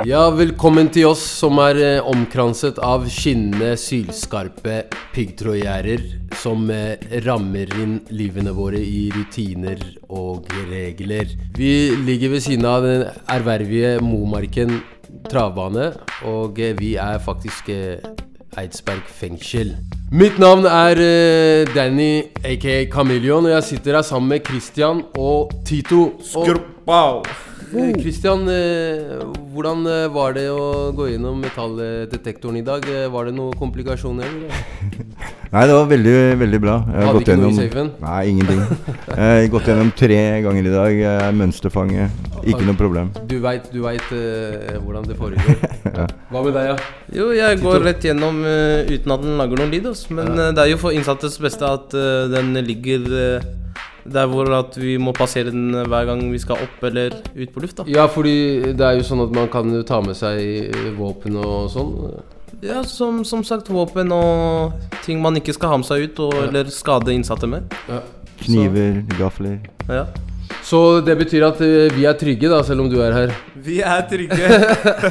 Ja, velkommen til oss som er eh, omkranset av skinnende, sylskarpe piggtrådgjerder som eh, rammer inn livene våre i rutiner og regler. Vi ligger ved siden av den ervervige Momarken travbane, og eh, vi er faktisk eh, Eidsberg fengsel. Mitt navn er eh, Danny, aka Chameleon, og jeg sitter her sammen med Christian og Tito. Og, Christian, eh, hvordan eh, var det å gå gjennom metalldetektoren i dag? Eh, Var det noen komplikasjoner? Nei, det var veldig, veldig bra. Jeg har Hadde gått ikke noe i gjennom safen? Nei, ingenting. Jeg har gått gjennom tre ganger i dag. Er mønsterfange. Ikke noe problem. Du veit uh, hvordan det foregår. Hva med deg, ja? Jo, jeg går rett gjennom uh, uten at den lager noen lyd. Men uh, det er jo for innsattes beste at eh, den ligger eh, der hvor at vi må passere den hver gang vi skal opp eller ut på luft. da Ja, fordi det er jo sånn at man kan jo ta med seg våpen og sånn. Ja, som, som sagt, våpen og ting man ikke skal ha med seg ut og, eller skade innsatte med. Ja. Kniver, gafler. Ja. Så det betyr at eh, vi er trygge, da, selv om du er her. Vi er trygge.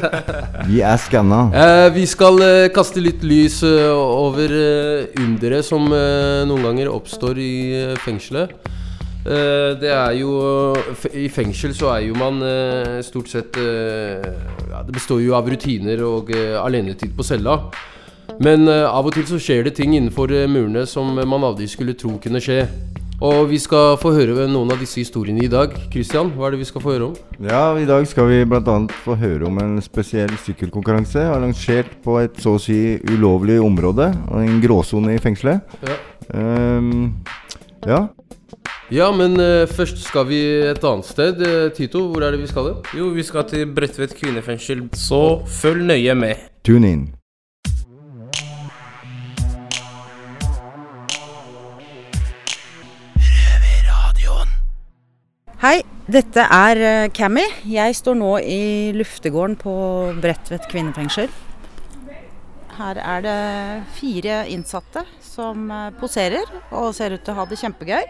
Vi er skanna. Eh, vi skal eh, kaste litt lys eh, over eh, underet som eh, noen ganger oppstår i eh, fengselet. Eh, det er jo I fengsel så er jo man eh, stort sett eh, ja, Det består jo av rutiner og alenetid på cella. Men av og til så skjer det ting innenfor murene som man aldri skulle tro kunne skje. Og vi skal få høre noen av disse historiene i dag. Christian, hva er det vi skal få høre om? Ja, i dag skal vi bl.a. få høre om en spesiell sykkelkonkurranse arrangert på et så å si ulovlig område, en gråsone i fengselet. Ja. Um, ja. Ja, men uh, først skal vi et annet sted. Uh, Tito, hvor er det vi skal? Det? Jo, vi skal til Bredtvet kvinnefengsel, så følg nøye med. Tune in. Hei, dette er eh, Cammy. Jeg står nå i luftegården på Bredtvet kvinnefengsel. Her er det fire innsatte som poserer og ser ut til å ha det kjempegøy.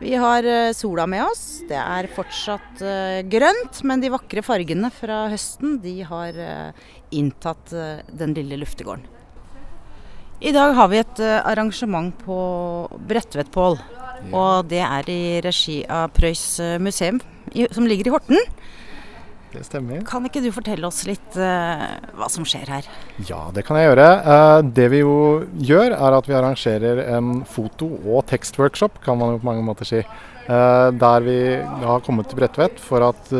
Vi har eh, sola med oss. Det er fortsatt eh, grønt, men de vakre fargene fra høsten de har eh, inntatt den lille luftegården. I dag har vi et arrangement på Bredtvet-Pål. Og det er i regi av Prøys museum, som ligger i Horten. Det stemmer. Kan ikke du fortelle oss litt uh, hva som skjer her? Ja, det kan jeg gjøre. Uh, det vi jo gjør, er at vi arrangerer en foto- og tekstworkshop, kan man jo på mange måter si. Uh, der vi har kommet til Bredtvet for at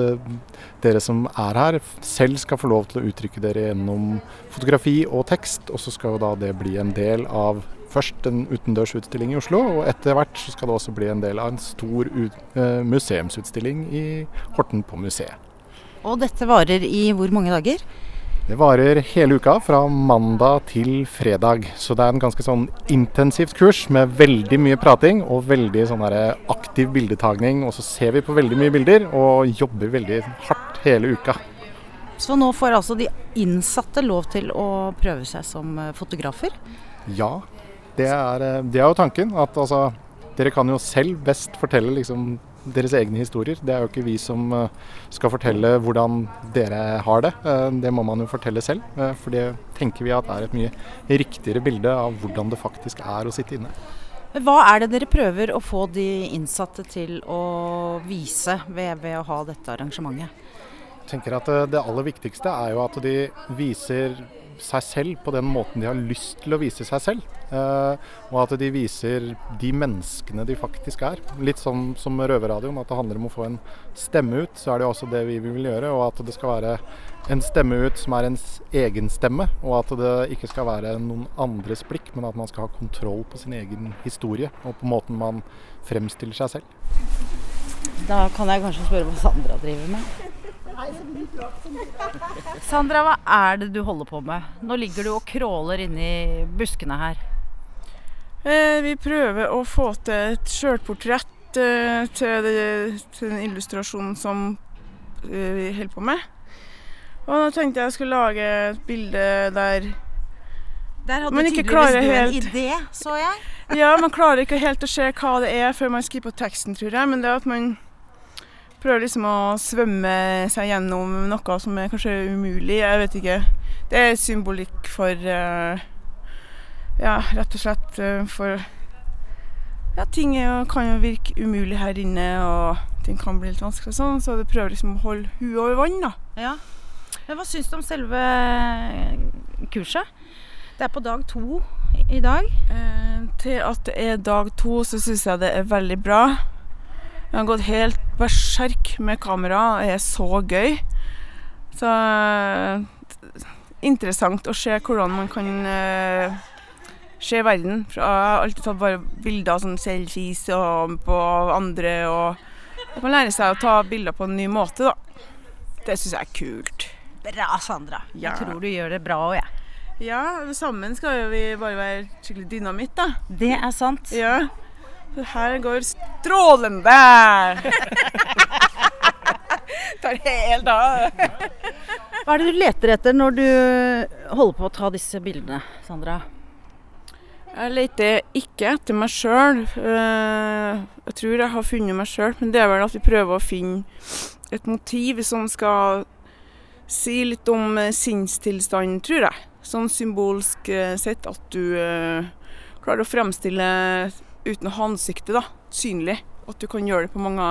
dere som er her, selv skal få lov til å uttrykke dere gjennom fotografi og tekst. Og så skal jo da det bli en del av først en utendørsutstilling i Oslo, og etter hvert så skal det også bli en del av en stor ut, museumsutstilling i Horten på museet. Og dette varer i hvor mange dager? Det varer hele uka, fra mandag til fredag. Så det er en ganske sånn intensivt kurs med veldig mye prating og veldig sånn aktiv bildetagning. Og så ser vi på veldig mye bilder og jobber veldig hardt hele uka. Så nå får altså de innsatte lov til å prøve seg som eh, fotografer. Ja, det er, eh, det er jo tanken. At altså, dere kan jo selv best fortelle liksom deres egne historier. Det er jo ikke vi som eh, skal fortelle hvordan dere har det. Eh, Det må man jo fortelle selv. eh, For det tenker vi at er et mye riktigere bilde av hvordan det faktisk er å sitte inne. Hva er det dere prøver å få de innsatte til å vise ved, ved å ha dette arrangementet? Jeg tenker at Det aller viktigste er jo at de viser seg selv på den måten de har lyst til å vise seg selv. Eh, og at de viser de menneskene de faktisk er. Litt sånn som Røverradioen, at det handler om å få en stemme ut. Så er det jo også det vi vil gjøre. Og at det skal være en stemme ut som er ens egen stemme. Og at det ikke skal være noen andres blikk, men at man skal ha kontroll på sin egen historie. Og på måten man fremstiller seg selv. Da kan jeg kanskje spørre hva Sandra driver med. Sandra, hva er det du holder på med? Nå ligger du og crawler inni buskene her. Eh, vi prøver å få til et sjølportrett eh, til, til den illustrasjonen som eh, vi holder på med. Og da tenkte jeg jeg skulle lage et bilde der Der hadde du ikke tydeligvis klarer du en helt. idé, så jeg. Ja, man klarer ikke helt å se hva det er før man skriver på teksten, tror jeg. Men det at man prøver liksom å svømme seg gjennom noe som er kanskje umulig. Jeg vet ikke. Det er symbolikk for eh, Ja, rett og slett eh, for Ja, ting kan jo virke umulig her inne, og ting kan bli litt vanskelig og sånn, så du prøver liksom å holde huet over vann, da. Ja. Men hva syns du om selve kurset? Det er på dag to i dag. Eh, til at det er dag to, så syns jeg det er veldig bra. Jeg har gått helt berserk med kamera, det er så gøy. Så eh, interessant å se hvordan man kan uh, se verden. Jeg har alltid tatt bare bilder av sånn selfies og på andre, og man lærer seg å ta bilder på en ny måte, da. Det syns jeg er kult. Bra, Sandra. Ja. Jeg tror du gjør det bra òg, jeg. Ja, sammen skal jo vi bare være skikkelig dynamitt, da. Det er sant. Ja. Det her går strålende! Tar helt av. Hva er det du leter etter når du holder på å ta disse bildene, Sandra? Jeg leter ikke etter meg sjøl. Jeg tror jeg har funnet meg sjøl, men det er vel at vi prøver å finne et motiv som skal si litt om eh, sinnstilstanden, tror jeg. Sånn symbolsk eh, sett at du eh, klarer å fremstille uten å ha ansiktet da, synlig. At du kan gjøre det på mange,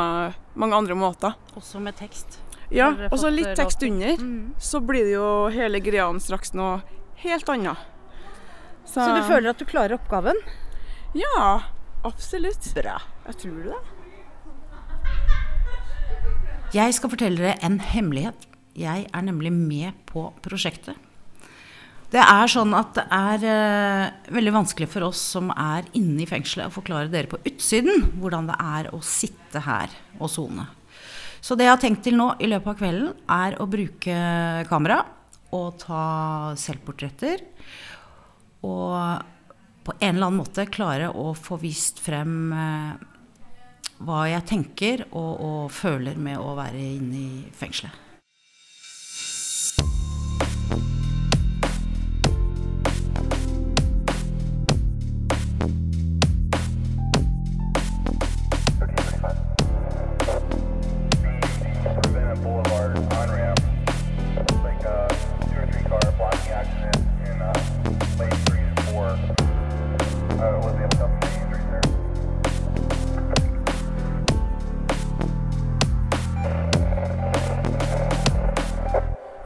mange andre måter. Også med tekst. Ja, og så litt tekst under. Mm. Så blir det jo hele greia straks noe helt annet. Så du føler at du klarer oppgaven? Ja, absolutt. Bra. Jeg tror det. Jeg skal fortelle dere en hemmelighet. Jeg er nemlig med på prosjektet. Det er sånn at det er uh, veldig vanskelig for oss som er inne i fengselet, å forklare dere på utsiden hvordan det er å sitte her og sone. Så det jeg har tenkt til nå i løpet av kvelden, er å bruke kamera og ta selvportretter. Og på en eller annen måte klare å få vist frem uh, hva jeg tenker og, og føler med å være inne i fengselet.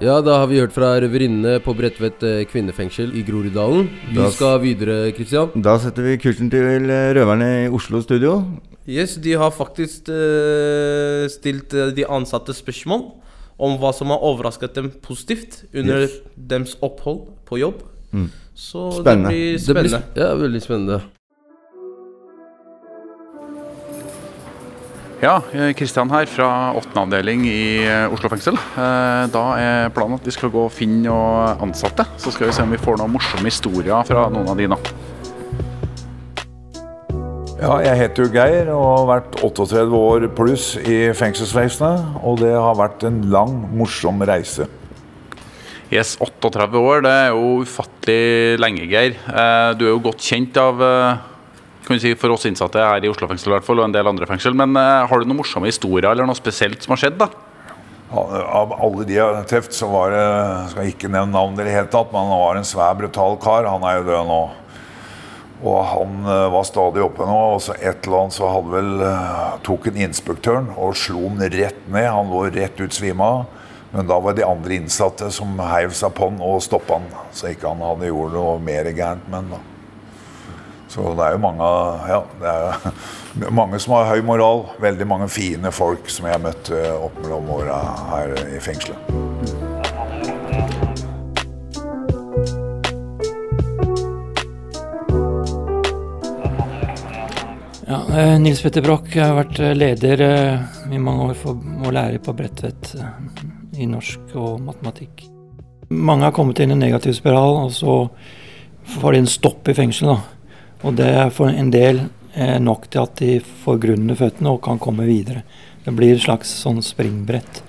Ja, da har vi hørt fra røverinnene på Bredtvet eh, kvinnefengsel i Groruddalen. Vi Da- skal videre, Kristian. Da setter vi kursen til eh, røverne i Oslo studio. Yes, de har faktisk uh, stilt de ansatte spørsmål om hva som har overrasket dem positivt under Yes. deres opphold på jobb. Mm. Så Spennende. det blir Det blir spennende. sp ja, veldig spennende. Ja, Kristian her fra 8. avdeling i eh, Oslo fengsel. Eh, Da er planen at vi skal gå og finne noen ansatte. Så skal vi se om vi får noen morsomme historier fra noen av dine. Ja, jeg heter jo Geir og har vært 38 år pluss i fengselsvesenet. Og det har vært en lang, morsom reise. Yes, 38 år, det er jo ufattelig lenge, Geir. Eh, Du er jo godt kjent av eh, kan vi si, for oss innsatte her i Oslo fengsel i hvert fall, og en del andre fengsel. Men uh, har du noen morsomme historier eller noe spesielt som har skjedd? da? Av alle de jeg har truffet, så var det Skal ikke nevne navnet i det hele tatt, men han var en svær, brutal kar. Han er jo død nå. Og han eh, var stadig oppe nå, og så et eller annet så hadde vel eh, tok en inspektøren og slo han rett ned. Han lå rett ut svima. Men da var det de andre innsatte som heiv seg på han og stoppa han. Så ikke han hadde gjort noe mer gærent men da. Så det er jo mange, ja, er mange som har høy moral. Veldig mange fine folk som jeg møtte møtt eh, opp mellom åra her i fengselet. Ja, eh, Nils Petter Broch har vært eh, leder i mange år for, å lære på Bredtvet i norsk og matematikk. Mange har kommet inn i en negativ spiral, og så får de en stopp i fengselet. da. Og det er for en del eh, nok til at de får grunn under føttene og kan komme videre. Det blir et slags sånn springbrett.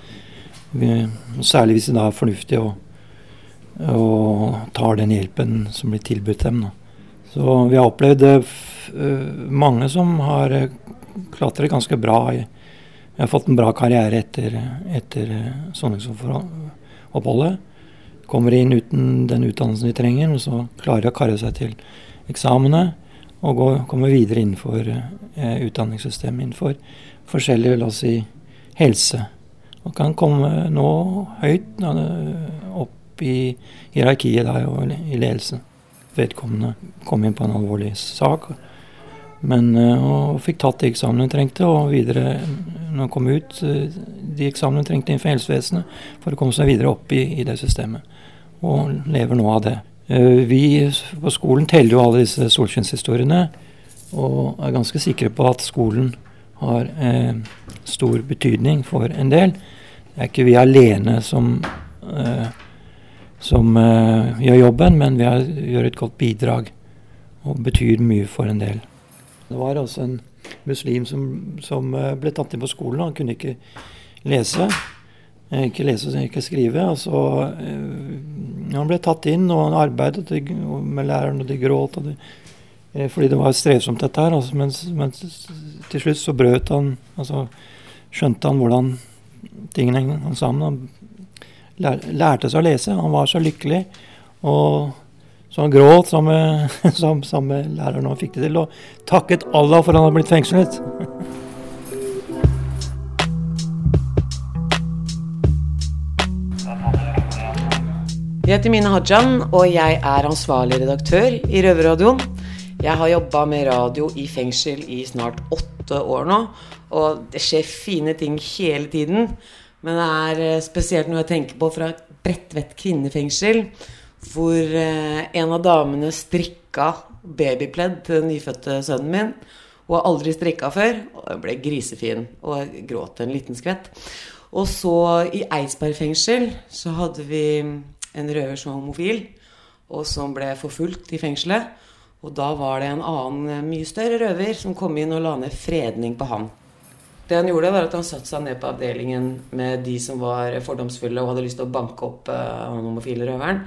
Særlig hvis det da er fornuftig å, å tar den hjelpen som blir tilbudt dem. Da. Så vi har opplevd eh, eh, mange som har klatret ganske bra. Jeg har fått en bra karriere etter, etter soningsoppholdet. Kommer inn uten den utdannelsen de trenger, og så klarer de å karre seg til eksamene og gå, komme videre innenfor eh, utdanningssystemet innenfor forskjellige, la oss si, helse. Og kan komme nå høyt eh, opp i hierarkiet der og i ledelsen. Vedkommende kom inn på en alvorlig sak, men eh, og fikk tatt de eksamene hun trengte, og videre, når hun kom ut, eh, de eksamene hun trengte innenfor helsevesenet for å komme seg videre opp i, i det systemet. Og lever nå av det. Eh, Vi på skolen teller jo alle disse solskinnshistoriene, og er ganske sikre på at skolen har eh, stor betydning for en del. Det er ikke vi alene som, eh, som eh, gjør jobben, men vi har, gjør et godt bidrag og betyr mye for en del. Det var altså en muslim som, som eh, ble tatt inn på skolen. Han kunne ikke lese. Ikke lese og ikke skrive. Og så, eh, han ble tatt inn, og han arbeidet med læreren, og de gråt. Og de, eh, fordi det var strevsomt, dette her. Altså, men, men til slutt så brøt han altså, Skjønte han hvordan tingene hang sammen. Han lær, lærte seg å lese. Han var så lykkelig. Og så han gråt sammen med, sammen, med læreren og fikk det til. Og takket Allah for han hadde blitt fengslet. Jeg heter Mine Hajan, og jeg er ansvarlig redaktør i Røverradioen. Jeg har jobba med radio i fengsel i snart åtte år nå, og det skjer fine ting hele tiden. Men det er eh, spesielt noe jeg tenker på fra Bredtvet kvinnefengsel, hvor eh, en av damene strikka babypledd til den nyfødte sønnen min. Hun har aldri strikka før, og hun ble grisefin og gråt en liten skvett. Og så i Eidsberg fengsel så hadde vi en røver som var homofil, og som ble forfulgt i fengselet. Og da var det en annen, eh, mye større røver som kom inn og la ned fredning på han. Det han gjorde, var at han satte seg ned på avdelingen med de som var fordomsfulle og hadde lyst til å banke opp han homofile røveren,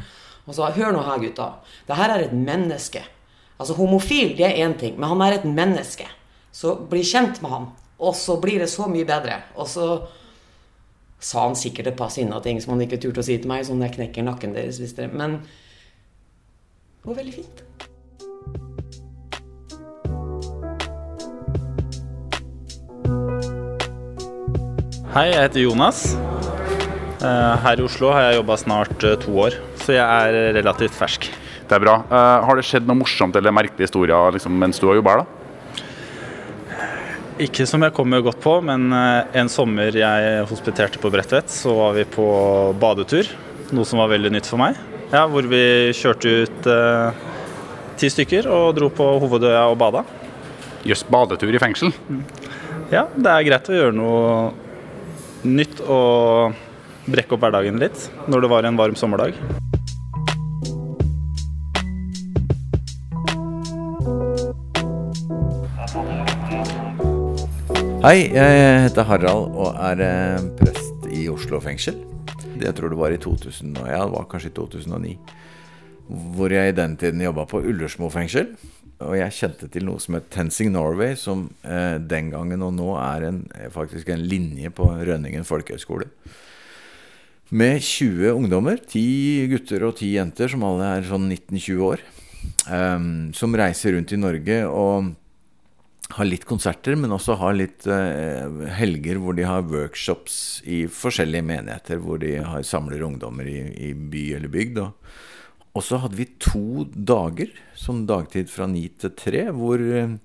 og sa Hør nå her, gutta. Det her er et menneske. Altså, homofil, det er én ting, men han er et menneske. Så bli kjent med han, og så blir det så mye bedre. Og så sa han sikkert et par sinna ting som han ikke turte å si til meg, sånn jeg knekker nakken deres, hvis dere Men det var veldig fint. Hei, jeg heter Jonas. Eh, Her i Oslo har jeg jobba snart eh, to år, så jeg er relativt fersk. Det er bra. Eh, har det skjedd noe morsomt eller merkelig historie liksom, mens du har jobba her? da? Ikke som jeg kommer godt på, men eh, en sommer jeg hospiterte på Bredtvet, så var vi på badetur. Noe som var veldig nytt for meg. Ja, Hvor vi kjørte ut eh, ti stykker og dro på Hovedøya og bada. Jøss, badetur i fengsel? Ja, det er greit å gjøre noe nytt og brekke opp hverdagen litt når det var en varm sommerdag. Hei, jeg heter Harald og er eh, prest i Oslo fengsel. Jeg tror det var i 2000, og ja, det var kanskje i 2009. Hvor jeg i den tiden jobba på Ullersmo fengsel. Og jeg kjente til noe som het Tensing Norway, som eh, den gangen og nå er en, eh, faktisk en linje på Rønningen folkehøgskole. Med 20 ungdommer, 10 gutter og 10 jenter, som alle er sånn 19-20 år. eh, som reiser rundt i Norge og har litt konserter, men også har litt eh, helger hvor de har workshops i forskjellige menigheter, hvor de har, samler ungdommer i, i by eller bygd. Og, så hadde vi to dager, som dagtid fra ni til tre, hvor eh,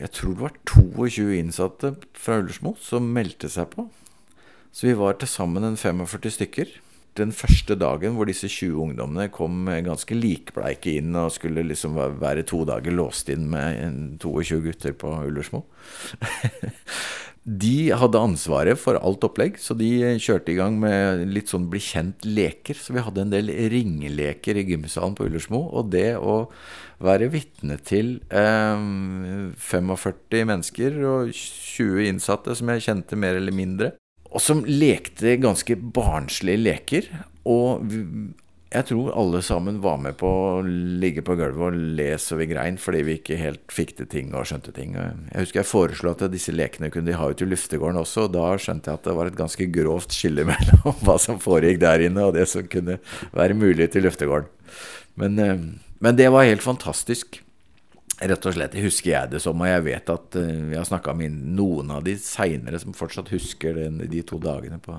jeg tror det var 22 innsatte fra Ullersmo som meldte seg på. Så vi var til sammen en 45 stykker. Den første dagen hvor disse 20 ungdommene kom ganske likbleike inn og skulle liksom være to dager låst inn med 22 gutter på Ullersmo. de hadde ansvaret for alt opplegg, så de kjørte i gang med litt sånn bli kjent-leker. Så vi hadde en del ringeleker i gymsalen på Ullersmo. Og det å være vitne til eh, 45 mennesker og 20 innsatte som jeg kjente mer eller mindre, og som lekte ganske barnslige leker. Og jeg tror alle sammen var med på å ligge på gulvet og le så vi grein fordi vi ikke helt fikk til ting og skjønte ting. Jeg husker jeg foreslo at disse lekene kunne de ha ut i luftegården også, og da skjønte jeg at det var et ganske grovt skille mellom hva som foregikk der inne, og det som kunne være mulig til luftegården. Men, eh, men det var helt fantastisk. Rett og slett husker jeg det som, og jeg vet at uh, vi har snakka med noen av de seinere som fortsatt husker den, de to dagene på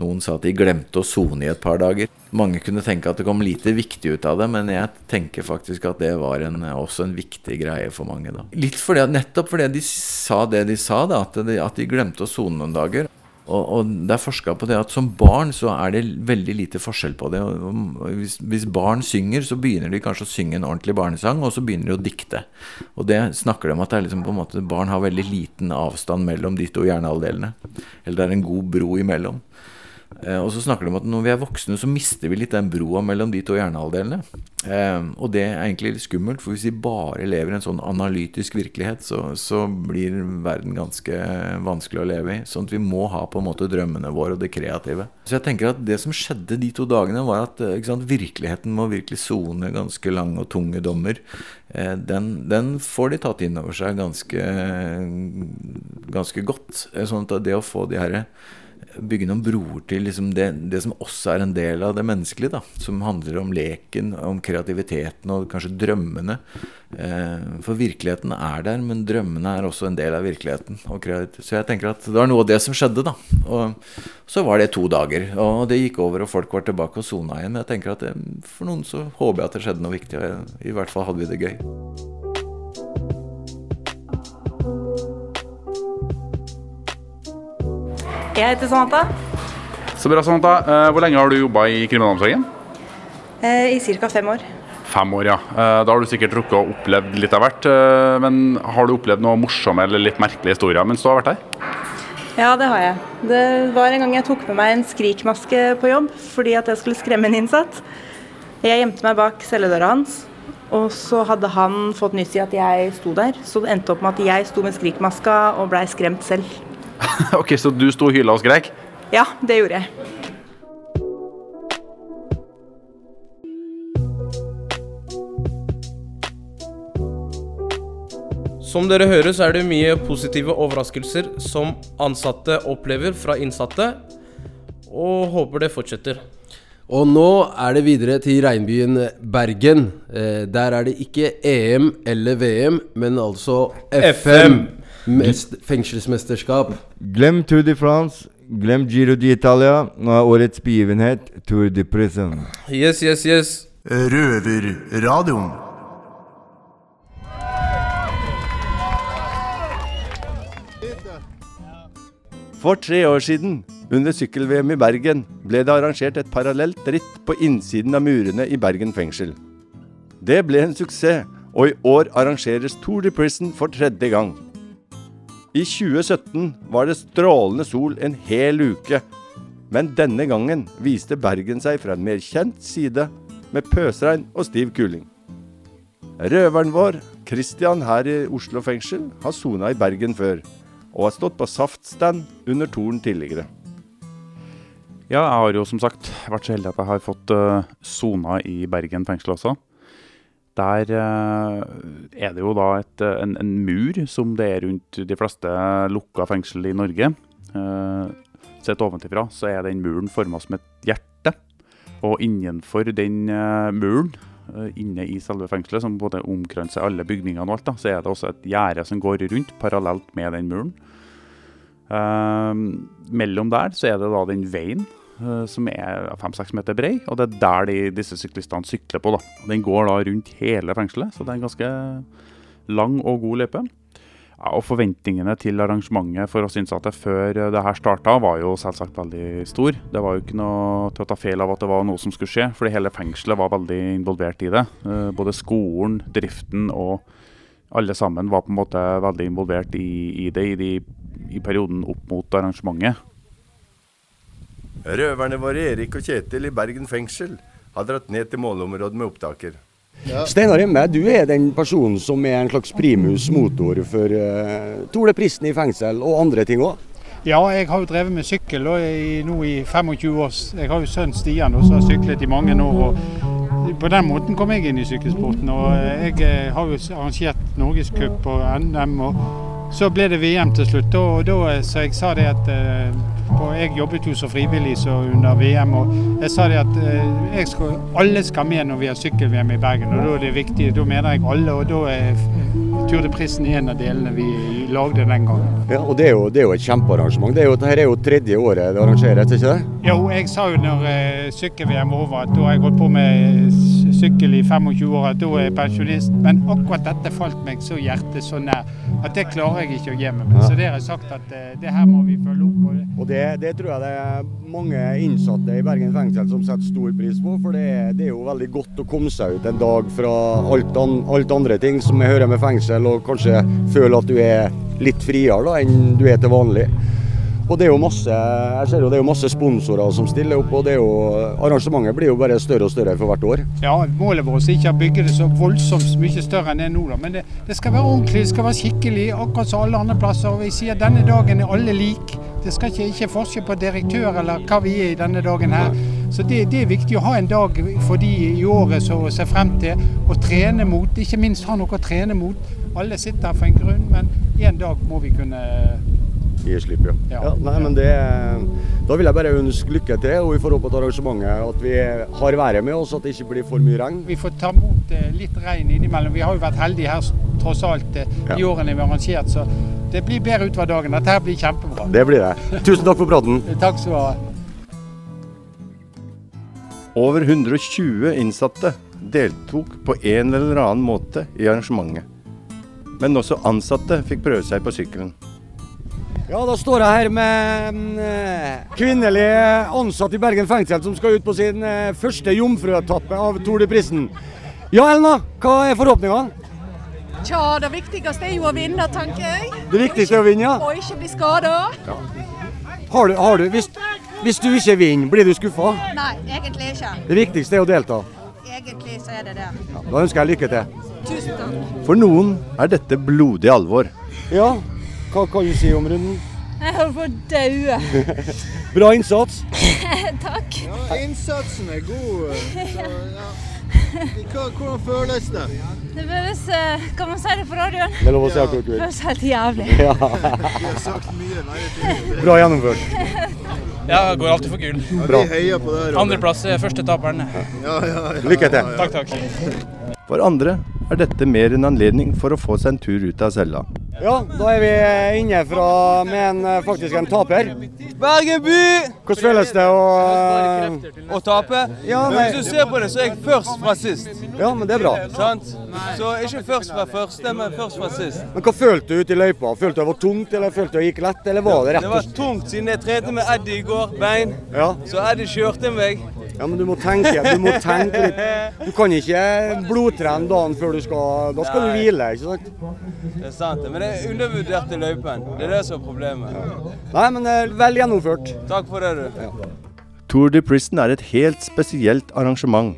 Noen sa at de glemte å sone i et par dager. Mange kunne tenke at det kom lite viktig ut av det, men jeg tenker faktisk at det var en, også en viktig greie for mange. da. Litt fordi, Nettopp fordi de sa det de sa, da, at, de, at de glemte å sone noen dager. Og, og, det er forska på det at som barn så er det veldig lite forskjell på det. Hvis, hvis, barn synger, så begynner de kanskje å synge en ordentlig barnesang, og så begynner de å dikte. Og det snakker de om at det er liksom på en måte barn har veldig liten avstand mellom de to hjernehalvdelene. Eller det er en god bro imellom. Eh, og så snakker de om at når vi er voksne, så mister vi litt den broa mellom de to hjernehalvdelene. Eh, og det er egentlig litt skummelt, for hvis vi bare lever i en sånn analytisk virkelighet, så, så, blir verden ganske vanskelig å leve i. Sånn at vi må ha på en måte drømmene våre og det kreative. Så jeg tenker at det som skjedde de to dagene, var at eh, sant, virkeligheten må virkelig sone ganske lange og tunge dommer. Den, den, får de tatt inn over seg ganske, ganske godt. Sånn at det å få de herre bygge noen broer til liksom det, det, som også er en del av det menneskelige. da, Som handler om leken, om kreativiteten og kanskje drømmene. Eh, for virkeligheten er der, men drømmene er også en del av virkeligheten. så jeg tenker at det var noe av det som skjedde. da, og Så var det to dager, og det gikk over, og folk var tilbake og sona igjen. Men jeg tenker at det, for noen så håper jeg at det skjedde noe viktig. I hvert fall hadde vi det gøy. Jeg heter Samantha. Så bra, Samantha. Eh, hvor lenge har du jobba i kriminalomsorgen? Eh, I ca. fem år. Fem år, ja. Eh, da har du sikkert rukket å opplevd litt av hvert. Men har du opplevd noe morsomme eller litt merkelige historier mens du har vært her? Ja, det har jeg. Det var en gang jeg tok med meg en skrikmaske på jobb fordi at jeg skulle skremme en innsatt. Jeg gjemte meg bak celledøra hans, og så hadde han fått nyss i at jeg sto der. Så det endte opp med at jeg sto med skrikmaska og blei skremt selv. ok, Så du sto og hyla og skrek? Ja, det gjorde jeg. Som dere hører, så er det mye positive overraskelser som ansatte opplever fra innsatte, og håper det fortsetter. Og nå er det videre til regnbyen Bergen. Eh, der er det ikke EM eller VM, men altså FM. Mest, fengselsmesterskap. Glem Tour de France, glem Giro d'Italia. Nå er årets begivenhet Tour de Prison. Yes, yes, yes. Røverradioen. For tre år siden, under sykkel-VM i Bergen, ble det arrangert et parallelt ritt på innsiden av murene i Bergen fengsel. Det ble en suksess, og i år arrangeres Tour de Prison for tredje gang. I 2017 var det strålende sol en hel uke, men denne gangen viste Bergen seg fra en mer kjent side, med pøsregn og stiv kuling. Røveren vår, Christian her i Oslo fengsel, har sona i Bergen før, og har stått på saftstand under Toren tidligere. Ja, jeg har jo som sagt vært så heldig at jeg har fått sona uh, i Bergen fengsel også. Der eh, er det jo da et, eh, en, en, mur, som det er rundt de fleste lukka fengsel i Norge. Eh, sett ovenfra så er den muren forma som et hjerte. Og innenfor den muren, inne i selve fengselet, som både omkranser alle bygningene og alt, da, så er det også et gjerde som går rundt parallelt med den muren. mellom der så er det da den veien som er fem-seks meter brei, og det er der de, disse syklistene sykler på. da. Den går da rundt hele fengselet, så det er en ganske lang og god løype. Ja, og Forventningene til arrangementet for oss innsatte før det her starta, var jo selvsagt veldig stor. Det var jo ikke noe til å ta feil av at det var noe som skulle skje, fordi hele fengselet var veldig involvert i det. Eh, både skolen, driften og alle sammen var på en måte veldig involvert i, i det, i de i perioden opp mot arrangementet. Røverne våre Erik og Kjetil i Bergen fengsel har dratt ned til målområdet med opptaker. Steinar Hjemme, du er den personen som er en slags primus motor for uh, Tore Pristen i fengsel, og andre ting òg. Ja, jeg har jo drevet med sykkel og i, nå i 25 år. Jeg har jo sønnen Stian som har syklet i mange år. og På den måten kom jeg inn i sykkelsporten. og Jeg eh, har jo arrangert Norgescup og NM. og Så ble det VM til slutt. og da, Så jeg sa det at eh, og Jeg jobbet jo så frivillig så under VM. og Jeg sa det at eh, jeg skal, alle skal med når vi har sykkel-VM i Bergen. og Da er det viktig, da mener jeg alle. og da er Tour de Prisen en av delene vi lagde den gangen. Ja, og det er, jo, det er jo et kjempearrangement. Det er jo, dette er jo tredje året det arrangeres, ikke det? Jo, jeg sa jo når sykkel-VM var over at da har jeg holdt på med sykkel i 25 år, at da er jeg pensjonist. Men akkurat dette falt meg så hjertet så nær at det klarer jeg ikke å gi meg med. Så det har jeg sagt at uh, det her må vi følge opp. Og. Og det, det tror jeg det er mange innsatte i Bergen fengsel som setter stor pris på. For det, det er jo veldig godt å komme seg ut en dag fra alt, an, alt andre ting som jeg hører med fengsel, og kanskje føle at du er litt friere da, enn du er til vanlig. Og det er jo masse jeg ser jo det er masse sponsorer som stiller opp, og det er jo, arrangementet blir jo bare større og større for hvert år. Ja, Målet vårt er ikke å bygge det så voldsomt mye større enn det er nå, da. men det, det skal være ordentlig, det skal være skikkelig, akkurat som alle andre plasser. Og vi sier denne dagen er alle lik. Det skal ikke, ikke forskjell på direktør eller hva vi er i denne dagen her. Så det, det er viktig å ha en dag for de i året som ser frem til å trene mot. Ikke minst ha noe å trene mot. Alle sitter her for en grunn, men en dag må vi kunne Gi slipp, ja. ja. nei, men det, da vil jeg bare ønske lykke til og vi får håpe at arrangementet at vi har været med oss, at det ikke blir for mye regn. Vi får ta imot eh, litt regn innimellom. Vi har jo vært heldige her tross alt i Ja. de årene vi har arrangert, så det blir bedre utover dagen. Dette her blir kjempebra. Det blir det. Tusen takk for praten. Takk skal du ha. Over 120 innsatte deltok på en eller annen måte i arrangementet. Men også ansatte fikk prøve seg på sykkelen. Ja, da står jeg her med eh, kvinnelig ansatt i Bergen fengsel som skal ut på sin eh, første jomfruetappe av Tour de Prisen. Ja, Elna, hva er forhåpningene? Tja, det viktigste er jo å vinne, tenker jeg. Det viktigste er å vinne, ja. Og ikke bli skada. Har du, har du, hvis, hvis du ikke vinner, blir du skuffa? Nei, egentlig ikke. Det viktigste er å delta. Egentlig så er det det. Da ønsker jeg lykke til. Tusen takk. For noen er dette blodig alvor. Ja, hva kan du si om runden? Jeg holder på å daue. Bra innsats. takk. Ja, innsatsen er god. Så, ja. Hva, hvordan føles det? Det føles eh, Kan man si det på radioen? Det er lov å si akkurat du vil. Det føles helt jævlig. Ja. Vi har sagt mye verre ting. Bra gjennomført. Ja, går alltid for gull. Ja, vi heier på det. Andreplass er første taperen. Ja, ja, ja. Lykke til. Takk, takk. For andre er dette mer en anledning for å få seg en tur ut av cella. Ja, da er vi inne fra, med en, eh, faktisk en taper. Bergen by! Hvordan føles det å eh, Å tape? Ja, Men hvis du ser på det, så er jeg først fra sist. Ja, men det er bra. Sant? Så ikke først fra første, men først fra sist. Men hva følte du ute i løypa? Følte du det var tungt, eller følte du det gikk lett, eller var det rett Det var tungt siden jeg trente med Eddie i går, bein. Ja. Så Eddie kjørte meg. Ja, men du må tenke, du må tenke litt. Du kan ikke blodtrene dagen før du skal Da skal du hvile, ikke sant? Det er sant, Men det. er undervurderte løypen. Det er det som er problemet. Nei, men eh, vel gjennomført. Takk for det, du. Tour de Prison er et helt spesielt arrangement.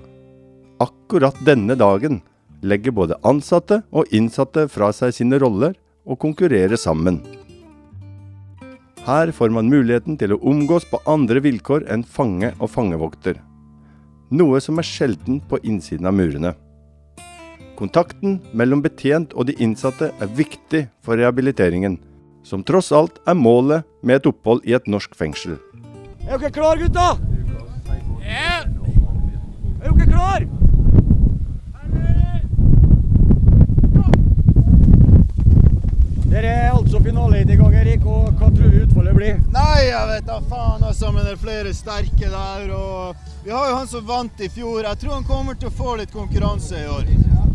Akkurat denne dagen legger både ansatte og innsatte fra seg sine roller og konkurrerer sammen. Her får man muligheten til å omgås på andre vilkår enn fange og fangevokter. Noe som er sjelden på innsiden av murene. Kontakten mellom betjent og de innsatte er viktig for rehabiliteringen, som tross alt er målet med et opphold i et norsk fengsel. Er dere klar, gutta? Ja. Er dere klar? Dere er altså finaleheat i gang, Erik. Og hva tror du utfallet blir? Nei, jeg vet da faen, altså, men det er flere sterke der. Og vi har jo han som vant i fjor. Jeg tror han kommer til å få litt konkurranse i år.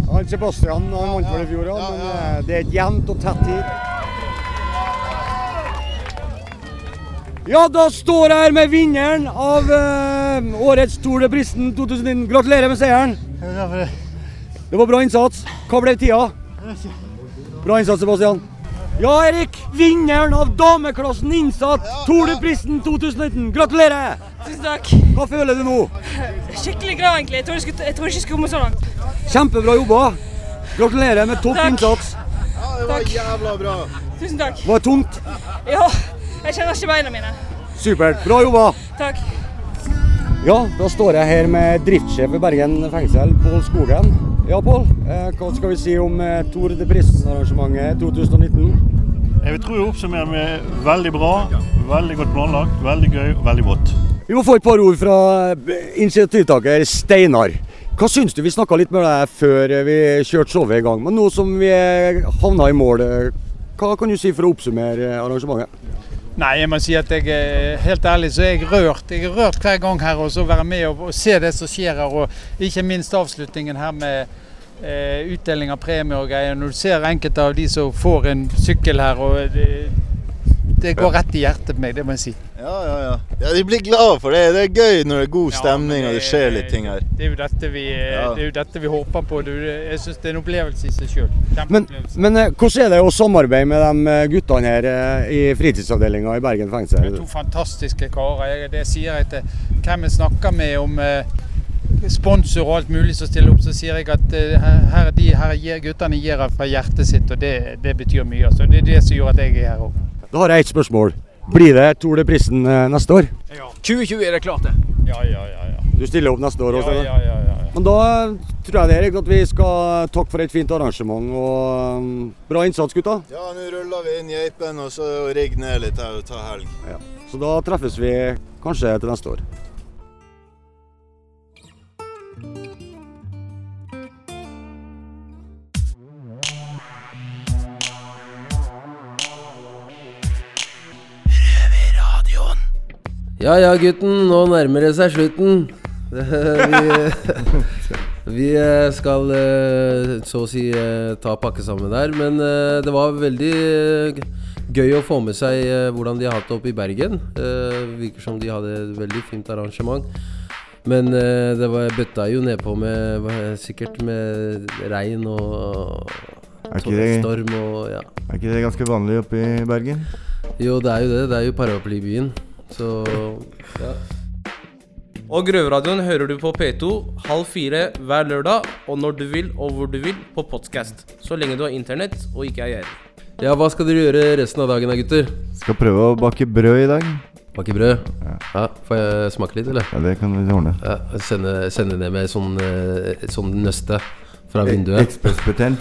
Han Sebastian han vant vel i fjor, ja, men eh, det er et jevnt og tett tid. Ja, da står jeg her med vinneren av eh, årets Tour de Prisen 2019. Gratulerer med seieren. Det var bra innsats. Hva ble tida? Bra innsats, Sebastian. Ja, Erik. Vinneren av dameklassen innsatt Tour de Prisen 2019. Gratulerer! Tusen takk. Hva føler du nå? Skikkelig glad, egentlig. Jeg tror skulle, jeg tror ikke jeg skulle komme så langt. Kjempebra jobba. Gratulerer med topp Takk. innsats. Ja, det var jævla bra. Tusen takk. Var det tungt? Ja, jeg kjenner ikke beina mine. Supert. Bra jobba. Takk. Ja, da står jeg her med driftssjef i Bergen fengsel, Pål Skogen. Ja, Pål. Eh, hva skal vi si om eh, Tour de Prisen-arrangementet 2019? Jeg tror jeg oppsummerer med veldig bra, veldig godt planlagt, veldig gøy og veldig vått. Vi må få et par ord fra eh, initiativtaker Steinar. Hva syns du? Vi snakka litt med deg før vi kjørte showet i gang. Men nå som vi havna i mål, eh, hva kan du si for å oppsummere eh, arrangementet? Nei, jeg må si at jeg er helt ærlig så er jeg rørt. Jeg er rørt hver gang her og så være med og, og se det som skjer her. Og ikke minst avslutningen her med eh, utdeling av premier og greier. Når du ser enkelte av de som får en sykkel her, og det, det går rett i hjertet på meg, det må jeg si. Ja, ja, ja. ja de blir glade for det. Det er gøy når det er god stemning og det skjer litt ting her. Det er jo dette vi, Ja. det er jo dette vi håper på. Det, er jeg syns det er en opplevelse i seg sjøl. Men, men eh, hvordan er det å samarbeide med de eh, guttene her eh, i fritidsavdelinga i Bergen fengsel? To fantastiske karer. Det sier jeg til hvem jeg snakker med om eh, sponsor og alt mulig som stiller opp, så sier jeg at eh, her, er de, her gir, guttene gir av fra hjertet sitt, og det, det betyr mye. Altså. Det er det som gjør at jeg er her òg. Da har jeg ett spørsmål. Blir det Tour de Prisen eh, neste år? Ja. 2020 er det klart, det. Ja, ja, ja. ja. Du stiller opp neste år også? Ja, ja, ja, ja, Men da eh, tror jeg det Erik, at vi skal takke for et fint arrangement og bra innsats, gutta. Ja, nå ruller vi inn geipen og så rigger ned litt her og tar helg. Så da treffes vi kanskje til neste år. Ja ja, gutten. Nå nærmer det seg slutten. vi, vi eh, skal eh, så å si eh, ta pakke sammen der. Men det var veldig gøy å få med seg hvordan de har hatt det oppe i Bergen. Det virker som de hadde et veldig fint arrangement. Men det var, bøtta jo nedpå med sikkert med regn og storm og ja. Er ikke det ganske vanlig oppe i Bergen? Jo, det er jo det. Det er jo paraplybyen. Så ja. Og Grøveradioen hører du på P2 halv fire hver lørdag, og når du vil og hvor du vil på podkast. Så lenge du har internett og ikke er gjerrig. Ja, hva skal dere gjøre resten av dagen da, gutter? Skal prøve å bake brød i dag. Bake brød? Ja. Får jeg smake litt, eller? Ja, det kan vi ordne. Ja, sende, sende ned med sånn, eh, sånn nøste fra E- vinduet. Ekspressbetjent.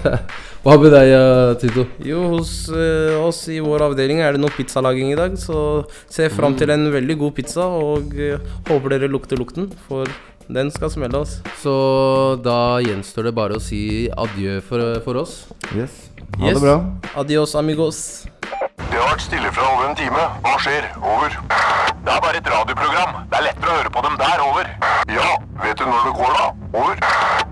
Hva med deg, eh, Tito? Jo, hos eh, oss i vår avdeling er det noe pizzalaging i dag, så ser jeg fram Mm. til en veldig god pizza, og eh, håper dere lukter lukten, for den skal smelle oss. Så da gjenstår det bare å si adjø for, for oss. Yes. Ha det bra. Adios, amigos. Det har vært stille fra over en time. Hva skjer? Over. Det er bare et radioprogram. Det er lettere å høre på dem der. Over. Ja, vet du når det går da? Over.